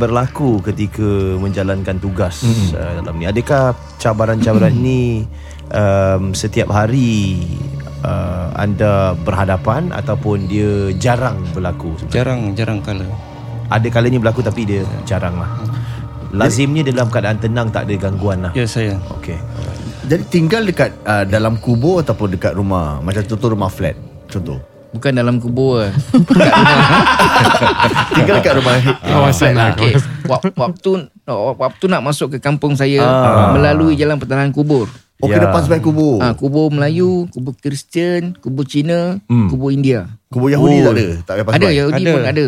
berlaku ketika menjalankan tugas mm-hmm. uh, dalam ni. Adakah cabaran-cabaran ini um, setiap hari uh, anda berhadapan ataupun dia jarang berlaku? sebenarnya? Jarang jarang kala. Ada kalanya berlaku tapi dia jarang lah. Lazimnya dia dalam keadaan tenang Tak ada gangguan lah Ya saya Okay Jadi tinggal dekat uh, dalam kubur ataupun dekat rumah Macam contoh rumah flat Contoh Bukan dalam kubur lah. Tinggal dekat rumah Kawasan lah Okay. Wak- Waktu waktu nak masuk ke kampung saya Ah. melalui jalan pertengahan kubur. Oh Ya. kena pas sampai kubur Ah, kubur Melayu, kubur Kristian, kubur Cina, kubur India. Kubur Yahudi Oh. tak ada Tak payah pas Ada. Yahudi Ada. pun ada.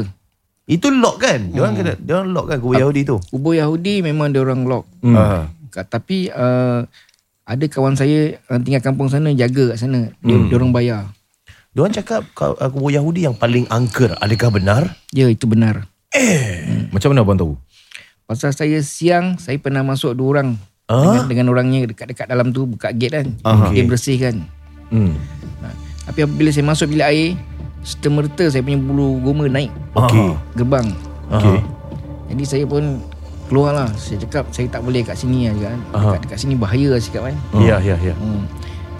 Itu lock kan Dia orang kena Dia orang lock kan Kubur Yahudi tu Kubur Yahudi memang dia orang lock. Ah. Ka- Tapi uh, ada kawan saya uh, tinggal kampung sana jaga kat sana. Dia, dia orang bayar. Dia orang cakap uh, Kubur Yahudi yang paling angker Adakah benar Ya itu benar. Macam mana abang tahu? Pasal saya siang saya pernah masuk dua orang Ah? dengan, dengan orangnya dekat-dekat dalam tu buka gate kan. Aha. Dia bersihkan. Hmm. Tapi apabila saya masuk bilik air Seterta-merta saya punya bulu goma naik Okey Gerbang Okay. Jadi saya pun Keluar lah Saya cakap Saya tak boleh kat sini lah kan dekat, dekat sini bahaya lah cakap kan Ya ya ya hmm.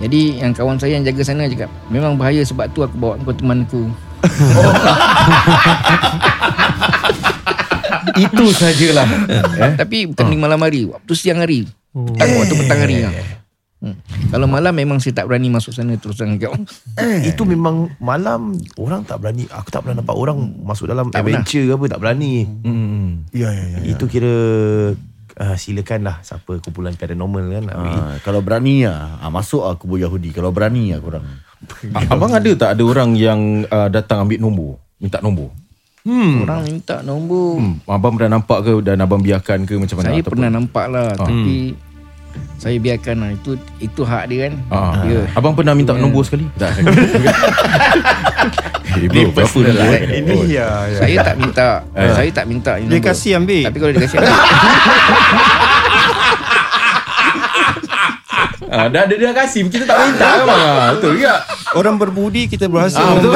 Jadi yang kawan saya yang jaga sana cakap Memang bahaya sebab tu aku bawa kau teman aku Itu sajalah. eh? Tapi bukan di malam hari Waktu siang hari Petang, Waktu petang hari lah hmm. Kalau malam memang saya tak berani masuk sana Terus terang kau Itu memang malam Orang tak berani Aku tak pernah nampak orang Masuk dalam Tak adventure ke apa Tak berani Hmm. Ya ya ya, ya. Itu kira uh, Silakan lah Siapa kumpulan paranormal kan. Ah, kalau berani lah ah, Masuk lah kubur Yahudi Kalau berani lah korang Abang ada tak ada orang yang uh, datang ambil nombor? Minta nombor? Hmm. Orang minta nombor Hmm. Abang pernah nampak ke dan abang biarkan ke macam mana? Saya Ataupun- pernah nampak lah Tapi Saya biarkan lah Itu itu hak dia kan Ah, Ya. Abang pernah minta nombor sekali? Tak. eh, bro, berapa nombor? eh? Ini ya, ya. Saya tak minta Saya tak minta Dia nombor. kasih ambil Tapi kalau dia kasih ambil Ah, dah ada dia kasih kita tak minta kan bang? Ah, Betul juga. Orang berbudi kita berhasil Ah, betul.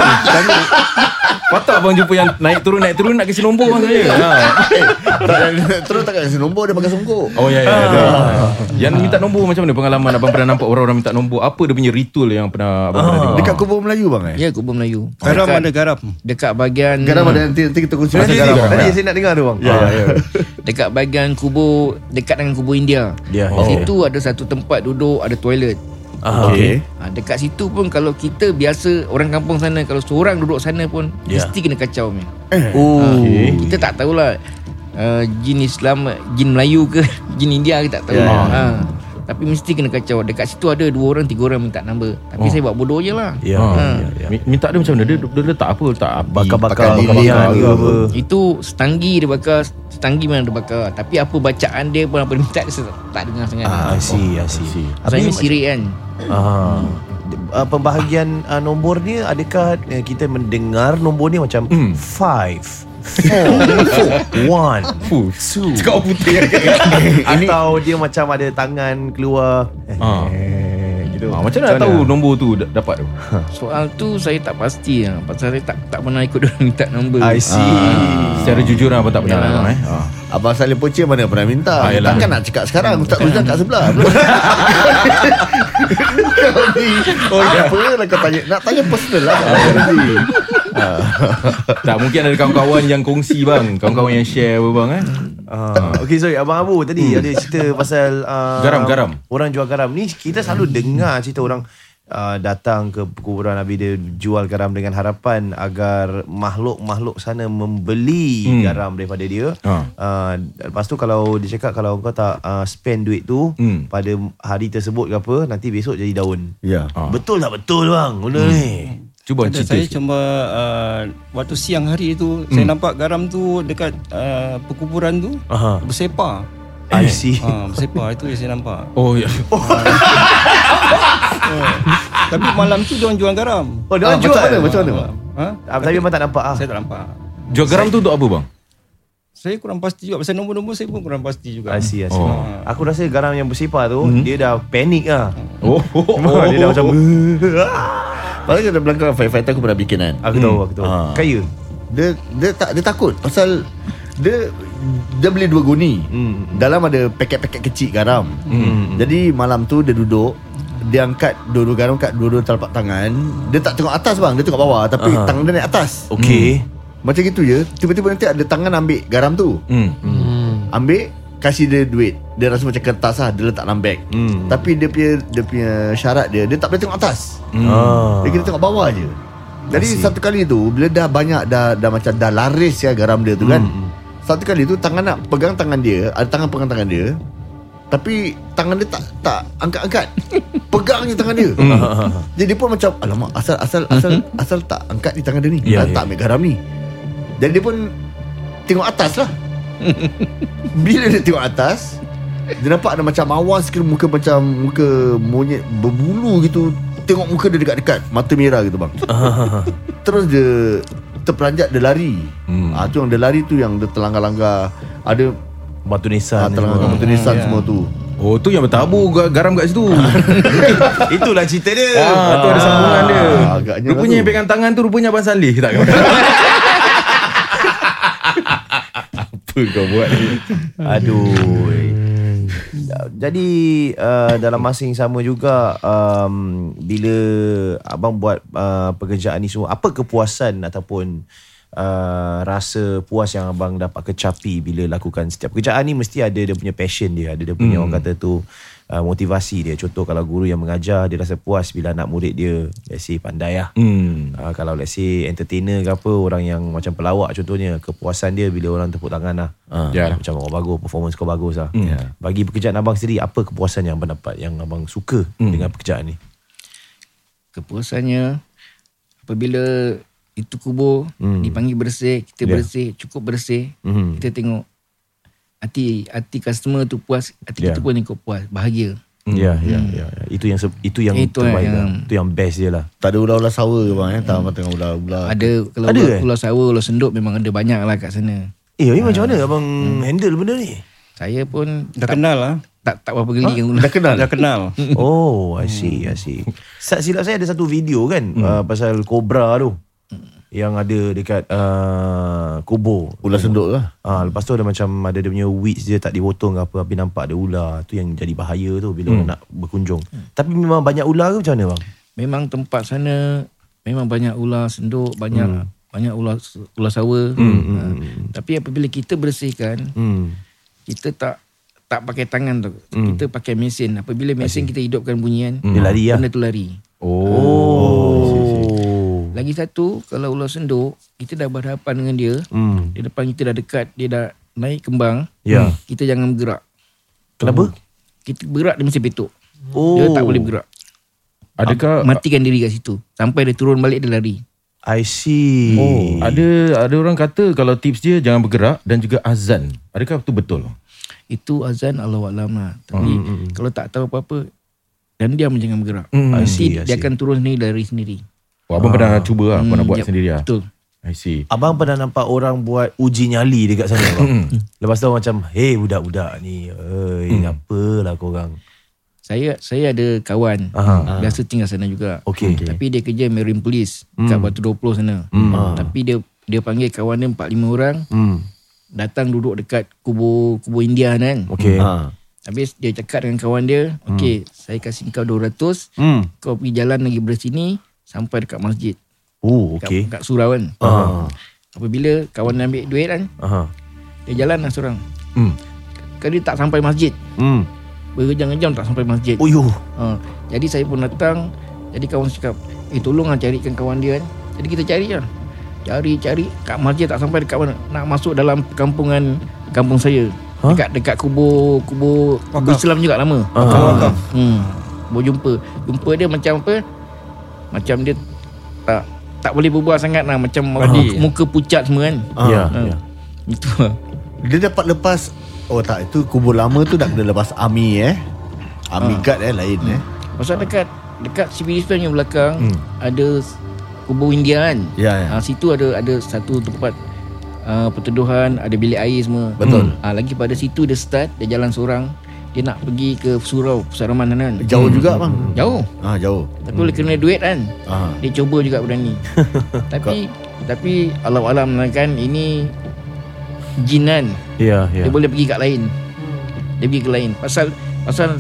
Patut abang jumpa yang naik turun naik turun nak kasi nombor saya. Ha. Tak- Terus tak kasi nombor Dia pakai songkok Oh ya ya. ya. Yang minta nombor macam mana pengalaman abang pernah nampak orang-orang minta nombor? Apa dia punya ritual yang pernah abang pernah tengok? Dekat kubur Melayu bang eh Ya kubur Melayu Garam ada garam dekat bahagian Garam ada nanti, nanti kita kongsi pasal garam tadi saya nak dengar tu bang Ya, ya. Dekat bahagian kubur Dekat dengan kubur India Ya, Di situ ada satu tempat duduk Ada toilet Ah, Okey. ha, Dekat situ pun Kalau kita biasa Orang kampung sana Kalau seorang duduk sana pun Ya. Mesti kena kacau man. Oh Ha, kita tak tahulah uh, jin Islam, jin Melayu ke, jin India kita tak tahu. Ya, ya. Ha. Tapi mesti kena kacau. Dekat situ ada dua orang, tiga orang minta number. Tapi Oh. saya buat bodoh je lah. Ya, Ha. ya, ya. Mi- Minta dia macam mana? Dia, dia letak apa? Letak api. Bakar-bakar apa Itu setanggi dia bakar, setanggi mana dia bakar. Tapi apa bacaan dia pun apa dia minta dia tak dengar sangat. Ah, I see, I see. Saya sirik kan. Ah. Uh, pembahagian uh, nombor ni adakah uh, kita mendengar nombor ni macam Hmm. 5 4 1 Fuh. 2 Cakap orang putih. atau dia macam ada tangan keluar Ah. eh, gitu. Ah, macam mana nak tahu nombor tu da- dapat tu? Soal tu saya tak pasti lah. Pasal saya tak tak pernah ikut dia minta number. I see. Secara jujur abang tak pernah Ya. abang eh. Ah. Abang Salim Poce mana pernah minta Ah. Takkan nak cakap sekarang Ustaz Ruzan kat sebelah Kau ni Oh ya Apa lah kau tanya Nak tanya personal lah Tak mungkin ada kawan-kawan yang kongsi bang. Kawan-kawan yang share apa bang eh. Ah, okay sorry Abang Abu tadi ada cerita pasal uh, Garam, garam. Orang jual garam ni Kita selalu dengar cerita orang uh, Datang ke kuburan Habis dia jual garam dengan harapan Agar makhluk-makhluk sana membeli Hmm. garam daripada dia Ah. uh, Lepas tu kalau dia cakap Kalau kau tak uh, spend duit tu Hmm. Pada hari tersebut ke apa Nanti besok jadi daun Ya Ah. Betul tak betul bang Benda ni Cuba Ada, cerita saya sikit. cuma uh, waktu siang hari tu saya nampak garam tu dekat uh, perkuburan tu Aha. bersepah. I see Ha, bersepah itu yang saya nampak. Oh ya. Tapi malam tu dia orang jual garam. Oh dia Ah, orang jual Macam mana Macam mana bang? Ha? Ah, Tapi abang tak nampak ah. Saya tak nampak. Jual garam tu untuk apa bang? Saya kurang pasti juga pasal nombor-nombor saya pun kurang pasti juga. I see, I see. Oh. Aku rasa garam yang bersifat tu Dia dah panik lah Oh. oh, Dia dah macam Paling ada belakang firefighter aku pernah bikin kan Aku tahu, aku tahu Ah. Kaya Dia dia tak dia takut pasal dia dia beli dua guni. Hmm. Dalam ada paket-paket kecil garam. Hmm. Jadi malam tu dia duduk dia angkat dua-dua garam kat dua-dua telapak tangan. Dia tak tengok atas bang, dia tengok bawah tapi Aha. tangan dia naik atas. Okay Macam gitu je. Tiba-tiba nanti ada tangan ambil garam tu. Hmm. Hmm. Ambil kasih dia duit. Dia rasa macam kertas lah, dia letak dalam beg. Hmm. Tapi dia punya dia punya syarat dia, dia tak boleh tengok atas. Ah. Dia kena tengok bawah je. Jadi satu kali tu bila dah banyak dah dah macam dah laris ya garam dia tu kan. Satu kali tu tangan nak pegang tangan dia, ada tangan pegang tangan dia. Tapi tangan dia tak tak angkat-angkat. Pegang je tangan dia. Jadi dia pun macam alamak asal asal asal asal tak angkat di tangan dia ni. Tak, ya. tak ambil garam ni. Jadi dia pun tengok atas lah. Bila dia tengok atas, dia nampak ada macam awas sikit muka macam muka monyet berbulu gitu. Tengok muka dia dekat-dekat, mata merah gitu bang. Terus dia terperanjat dia lari. Hmm. Ah tu yang dia lari tu yang dia terlanggar-langgar ada Batu ah, nisan terlanggar batu nisan semua tu. Oh tu yang bertabur ga- garam kat situ. Itulah cerita dia ah, tu ada sambungan dia. Ah, agaknya lah Rupanya tu. yang pegang tangan tu rupanya Abang Saleh tak? Apa kau buat ni? Aduh. Jadi uh, dalam masa yang sama juga um, bila abang buat uh, pekerjaan ni semua apa kepuasan ataupun uh, rasa puas yang abang dapat kecapi bila lakukan setiap pekerjaan ni mesti ada dia punya passion dia ada dia punya hmm. orang kata tu uh, motivasi dia contoh kalau guru yang mengajar dia rasa puas bila anak murid dia let's say pandai lah Hmm. Uh, kalau let's say entertainer ke apa orang yang macam pelawak contohnya kepuasan dia bila orang tepuk tangan lah. Uh, Ya. Macam orang bagus performance kau bagus lah. Yeah. Bagi pekerjaan abang sendiri apa kepuasan yang abang dapat yang abang suka dengan pekerjaan ni? Kepuasannya apabila itu kubur Hmm. dipanggil bersih, kita Ya. bersih, cukup bersih. Mhm. Kita tengok hati hati customer tu puas, hati Ya. kita pun ikut puas, bahagia. Ya, ya, ya, ya. Itu yang itu yang Itu terbaik yang- lah. Itu yang best dia lah. Tak ada ular-ular sawa ke bang eh? Tak hmm. tengah ular-ular. Ada kalau Ada, ada, eh? ular sawa, ular senduk memang ada banyak lah kat sana. Eh, ni macam mana abang handle benda ni? Saya pun Dah kenal lah. tak tak berapa geli dengan ular. Dah kenal? Dah kenal. Oh, I see, I see. Silap saya ada satu video kan uh, pasal kobra tu. Yang ada dekat uh, kubur. Ular senduk lah. Ah, lepas tu ada macam ada dia punya weeds dia tak dipotong ke apa tapi nampak ada ular. Tu yang jadi bahaya tu bila orang nak berkunjung. Tapi memang banyak ular ke macam mana bang? Memang tempat sana memang banyak ular senduk, banyak banyak ular ular sawa. Hmm, Ha. Tapi apabila kita bersihkan, Hmm. kita tak tak pakai tangan tu. Kita pakai mesin. Apabila mesin kita hidupkan bunyian, Dia lari lah. benda tu lari. Oh. Lagi satu, kalau ular senduk, kita dah berhadapan dengan dia, Hmm. di depan kita dah dekat, dia dah naik kembang, Ya. kita jangan bergerak. Kenapa? Kita bergerak dia mesti petuk. Oh. Dia tak boleh bergerak. Adakah Matikan diri kat situ. Sampai dia turun balik dia lari. I see. Oh, ada ada orang kata kalau tips dia jangan bergerak dan juga azan. Adakah itu betul? Itu azan Allah Alam lah. Tapi Hmm, kalau tak tahu apa-apa, dan dia jangan bergerak. Hmm. I Nanti see, I dia see. akan turun sendiri lari sendiri. Oh, abang pernah cuba lah, Hmm, pernah buat yep, sendiri lah. Betul. I see. Abang pernah nampak orang buat uji nyali dekat sana bang? Lepas tu macam, hey budak-budak ni, hey, apalah korang. Saya saya ada kawan Aha. biasa tinggal sana juga. Okey. Tapi dia kerja Marine Police kat Batu 20 sana. Tapi dia dia panggil kawan dia 4 5 orang Hmm. datang duduk dekat kubur kubur India kan. Okay. Ha. Habis dia cakap dengan kawan dia, "Okey, saya kasih kau 200, Hmm. kau pergi jalan lagi belah sini sampai dekat masjid." Oh, Kat, okay. kat surau kan. Aha. Apabila kawan dia ambil duit kan, Aha. dia jalan lah seorang. Hmm. Kan dia tak sampai masjid. Hmm. Berjam-jam tak sampai masjid. Oh, yo. Ha, jadi saya pun datang Jadi kawan cakap Eh tolonglah carikan kawan dia kan Jadi kita cari lah Cari-cari Kat masjid tak sampai dekat mana Nak masuk dalam kampungan Kampung saya Ha? Dekat dekat kubur Kubur Kubur Islam juga lama Ah. hmm. Baru jumpa Jumpa dia macam apa Macam dia Tak tak boleh berbual sangat lah Macam muka, muka pucat semua kan Ya. ha. ya. Itu lah Dia dapat lepas Oh tak Itu kubur lama tu Dah kena lepas army eh Army guard eh Lain eh Pasal dekat Dekat Civilization yang belakang Ada Kubur India kan Ya ya Ha, situ ada ada satu tempat uh, perteduhan, ada bilik air semua. Betul. Ha, lagi pada situ dia start, dia jalan seorang. Dia nak pergi ke surau Pusat Ramadan kan. Jauh juga bang Jauh. Ah jauh Tapi oleh kena duit kan. Ah. Dia cuba juga berani. tapi tapi Allah alam kan ini jinan. Ya, ya. Dia boleh pergi kat lain. Dia pergi ke lain. Pasal pasal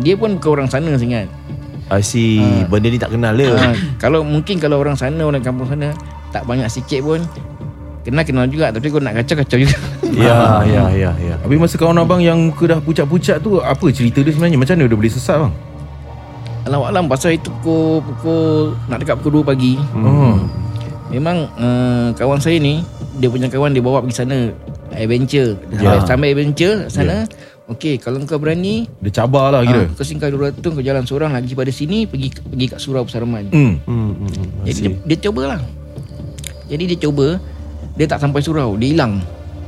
dia pun bukan orang sana sangat. I see. Benda ni tak kenal dia. Ha, kalau mungkin kalau orang sana orang kampung sana tak banyak sikit pun Kenal kenal juga Tapi kau nak kacau-kacau juga. Ya, ya, ya, ya. Habis masa kawan abang yang muka dah pucat-pucat tu Apa cerita dia sebenarnya? Macam mana dia boleh sesat bang? Alam alam pasal itu pukul Pukul Nak dekat pukul 2 pagi. Oh. Memang uh, Kawan saya ni Dia punya kawan Dia bawa pergi sana. Adventure. Ya. Sampai adventure sana. Okey Kalau kau berani Dia cabar lah kira. ah, Kau singkar 200 Kau jalan seorang Lagi pada sini Pergi pergi kat surau Pusaraman Hmm. Hmm, hmm, hmm. Jadi dia, dia coba lah Jadi dia coba Dia tak sampai surau Dia hilang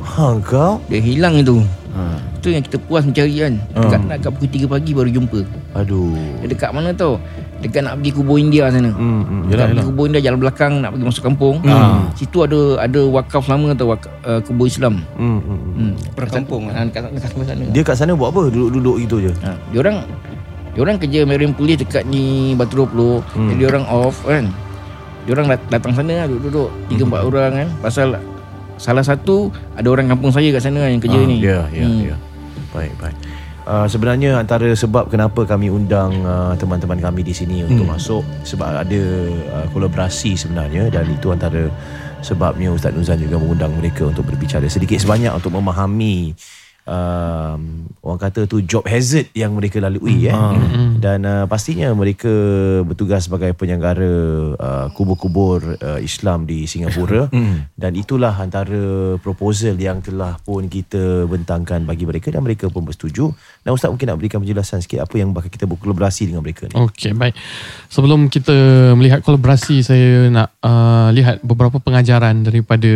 Ha, kau? Dia hilang itu ha. Itu yang kita puas mencari kan Dekat nak kat pukul 3 pagi baru jumpa Aduh. Dia dekat mana tau Dekat nak pergi kubur India sana Hmm, hmm. Dekat pergi kubur India jalan belakang Nak pergi masuk kampung ha. Situ ada ada wakaf lama tau wak, uh, Kubur Islam Hmm, hmm, hmm. hmm. Perkampung ha, dekat, dekat sebelah sana Dia kat sana buat apa? Duduk-duduk gitu je. ha. Diorang Diorang kerja marine police dekat ni Batu 20 hmm. Jadi diorang off kan Diorang dat- datang sana lah duduk-duduk Tiga empat orang kan Pasal Salah satu Ada orang kampung saya kat sana yang kerja Ah, ni Ya, ya, Hmm. ya. Baik, baik. Uh, sebenarnya antara sebab kenapa kami undang uh, teman-teman kami di sini untuk masuk sebab ada uh, kolaborasi sebenarnya dan itu antara sebabnya Ustaz Nuzan juga mengundang mereka untuk berbicara sedikit sebanyak untuk memahami um, orang kata tu job hazard yang mereka lalui eh. Dan uh, pastinya mereka bertugas sebagai penyelenggara uh, kubur-kubur uh, Islam di Singapura. Dan itulah antara proposal yang telah pun kita bentangkan bagi mereka dan mereka pun bersetuju. Dan Ustaz mungkin nak berikan penjelasan sikit apa yang bakal kita berkolaborasi dengan mereka ni. Okey, baik. Sebelum kita melihat kolaborasi, saya nak uh, lihat beberapa pengajaran daripada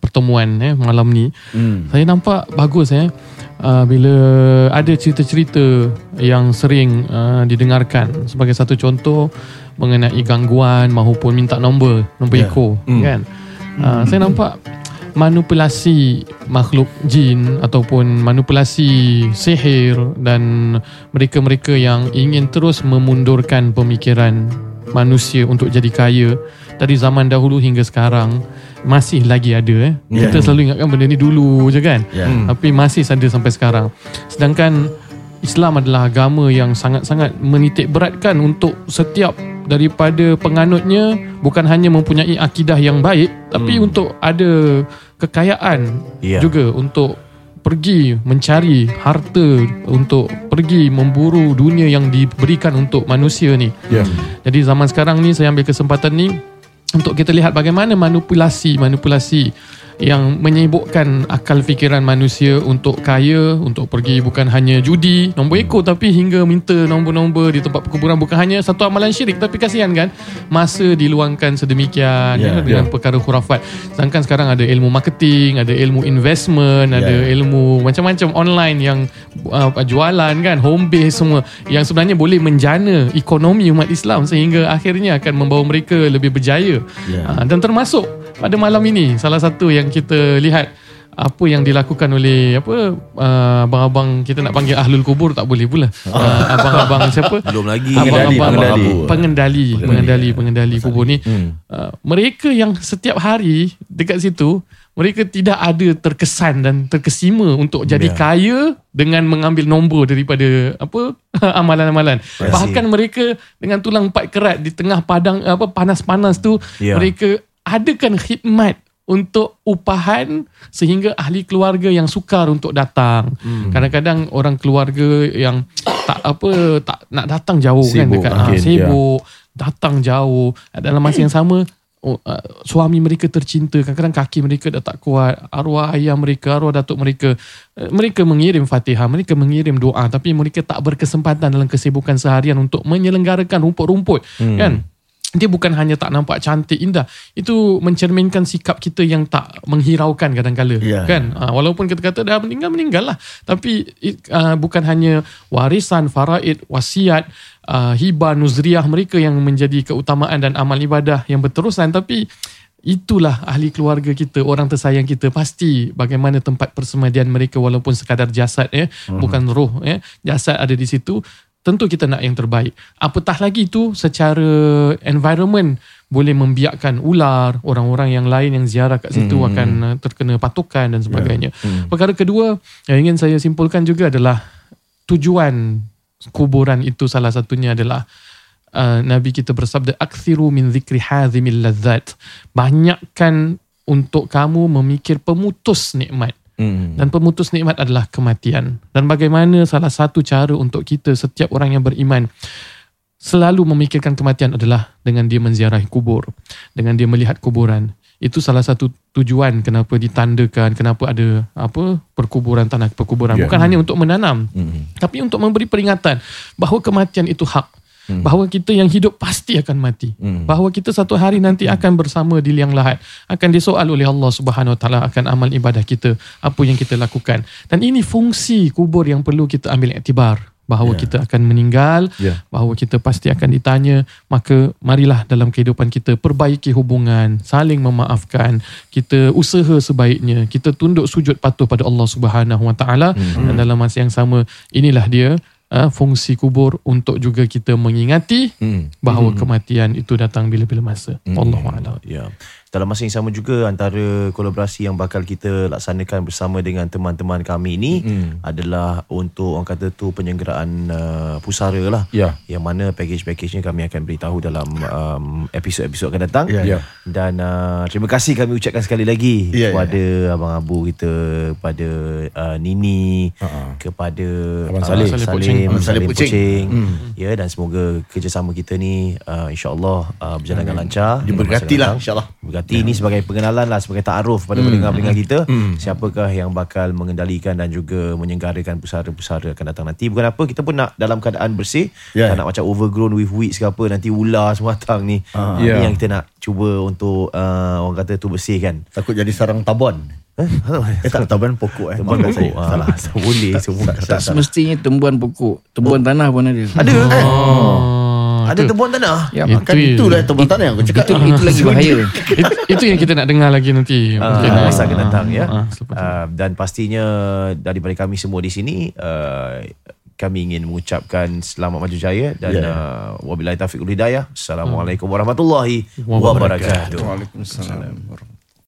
pertemuan eh, malam ni. Hmm. Saya nampak bagus eh uh, bila ada cerita-cerita yang sering uh, didengarkan sebagai satu contoh mengenai gangguan maupun minta nombor, nombor yeah. eco kan. Uh, saya nampak manipulasi makhluk jin ataupun manipulasi sihir dan mereka-mereka yang ingin terus memundurkan pemikiran manusia untuk jadi kaya dari zaman dahulu hingga sekarang masih lagi ada eh. Yeah. Kita selalu ingatkan benda ni dulu je kan. Yeah. Hmm. Tapi masih ada sampai sekarang. Sedangkan Islam adalah agama yang sangat-sangat menitik beratkan untuk setiap daripada penganutnya bukan hanya mempunyai akidah yang baik tapi Hmm. untuk ada kekayaan Ya. juga untuk pergi mencari harta untuk pergi memburu dunia yang diberikan untuk manusia ni. Ya. Jadi zaman sekarang ni saya ambil kesempatan ni untuk kita lihat bagaimana manipulasi-manipulasi yang menyibukkan akal fikiran manusia untuk kaya, untuk pergi bukan hanya judi, nombor ekor tapi hingga minta nombor-nombor di tempat perkuburan bukan hanya satu amalan syirik tapi kasihan kan masa diluangkan sedemikian Ya, yeah, dengan perkara khurafat. Sedangkan sekarang ada ilmu marketing, ada ilmu investment, Ya. ada ilmu macam-macam online yang uh, jualan kan, home base semua yang sebenarnya boleh menjana ekonomi umat Islam sehingga akhirnya akan membawa mereka lebih berjaya. Ya. Uh, dan termasuk pada malam ini salah satu yang kita lihat apa yang dilakukan oleh apa uh, abang-abang kita nak panggil ahlul kubur tak boleh pula. Uh, abang-abang siapa? belum lagi Abang-abang pengendali. pengendali pengendali pengendali kubur ni uh, mereka yang setiap hari dekat situ mereka tidak ada terkesan dan terkesima untuk jadi Ya. kaya dengan mengambil nombor daripada apa amalan-amalan bahkan mereka dengan tulang empat kerat di tengah padang apa panas-panas tu Ya. mereka adakan khidmat untuk upahan sehingga ahli keluarga yang sukar untuk datang. Hmm. Kadang-kadang orang keluarga yang tak apa tak nak datang jauh kan Sibuk dekat mungkin, ah, sibuk, datang jauh dalam masa yang sama oh, uh, suami mereka tercinta kadang-kadang kaki mereka dah tak kuat arwah ayah mereka arwah datuk mereka uh, mereka mengirim fatihah mereka mengirim doa tapi mereka tak berkesempatan dalam kesibukan seharian untuk menyelenggarakan rumput-rumput hmm. kan dia bukan hanya tak nampak cantik indah. Itu mencerminkan sikap kita yang tak menghiraukan kadang-kala Ya. kan? Uh, walaupun kita kata dah meninggal meninggal lah. Tapi it, uh, bukan hanya warisan faraid wasiat uh, hibah nuzriyah mereka yang menjadi keutamaan dan amal ibadah yang berterusan. Tapi itulah ahli keluarga kita orang tersayang kita. Pasti bagaimana tempat persemadian mereka walaupun sekadar jasad ya. Uh-huh. bukan roh ya. Jasad ada di situ tentu kita nak yang terbaik apatah lagi itu secara environment boleh membiarkan ular orang-orang yang lain yang ziarah kat situ hmm. akan uh, terkena patukan dan sebagainya yeah. hmm. perkara kedua yang ingin saya simpulkan juga adalah tujuan kuburan itu salah satunya adalah uh, Nabi kita bersabda akthiru min zikri hazimil ladzat banyakkan untuk kamu memikir pemutus nikmat. Hmm. Dan pemutus nikmat adalah kematian. Dan bagaimana salah satu cara untuk kita setiap orang yang beriman selalu memikirkan kematian adalah dengan dia menziarahi kubur, dengan dia melihat kuburan. Itu salah satu tujuan kenapa ditandakan, kenapa ada apa perkuburan tanah perkuburan. Ya. Bukan hanya untuk menanam, Hmm. tapi untuk memberi peringatan bahawa kematian itu hak. Bahawa kita yang hidup pasti akan mati. Hmm. Bahawa kita satu hari nanti akan bersama di liang lahat. Akan disoal oleh Allah Subhanahu Wa Taala akan amal ibadah kita, apa yang kita lakukan. Dan ini fungsi kubur yang perlu kita ambil iktibar. Bahawa kita akan meninggal, Ya. bahawa kita pasti akan ditanya. Maka marilah dalam kehidupan kita perbaiki hubungan, saling memaafkan. Kita usaha sebaiknya. Kita tunduk sujud patuh pada Allah Subhanahu Wa Taala. Dan dalam masa yang sama, inilah dia uh, fungsi kubur untuk juga kita mengingati Hmm. bahawa kematian itu datang bila-bila masa. Allahu a'lam. Ya. Dalam masa yang sama juga antara kolaborasi yang bakal kita laksanakan bersama dengan teman-teman kami ini Mm-mm. adalah untuk orang kata tu penyelenggaraan uh, pusara lah. Ya. Yang mana package-packagenya kami akan beritahu dalam um, episod-episod akan datang. Ya. Ya. Dan uh, terima kasih kami ucapkan sekali lagi Ya, ya. kepada Abang Abu kita, kepada uh, Nini, Ha-ha. kepada Abang uh. Salim, Saleh Pucing. Abang Saleh Salim Pucing. Pucing. Ya dan semoga kerjasama kita ni uh, insya-Allah uh, berjalan dengan lancar. Diberkatilah insyaAllah. Berkati ini sebagai pengenalan lah sebagai taaruf pada pendengar-pendengar kita siapakah yang bakal mengendalikan dan juga menyenggarakan pusara-pusara akan datang nanti bukan apa kita pun nak dalam keadaan bersih Ya. tak nak macam overgrown with weeds ke apa nanti ular semua datang ni uh, Ya. ni yang kita nak cuba untuk uh, orang kata tu bersihkan Takut jadi sarang tabon. Eh tak tabon pokok eh. Maafkan pokok saya. ah, Salah. boleh semua Tak semestinya tumbuhan pokok. Tumbuhan tanah pun ada. ada eh Oh, ada itu, tebuan tanah Ya, Itu Kan ya. itulah tabon tanah yang aku cakap. itu, itu lagi bahaya. itu, itu yang kita nak dengar lagi nanti. Uh, Mungkin, masa akan datang ya. ah, selepas tu. Uh, dan pastinya daripada kami semua di sini uh, kami ingin mengucapkan selamat maju jaya dan Ya. uh, wabillahi taufiq wal hidayah. Assalamualaikum warahmatullahi Wabarakatuh. wabarakatuh. Waalaikumsalam. warahmatullahi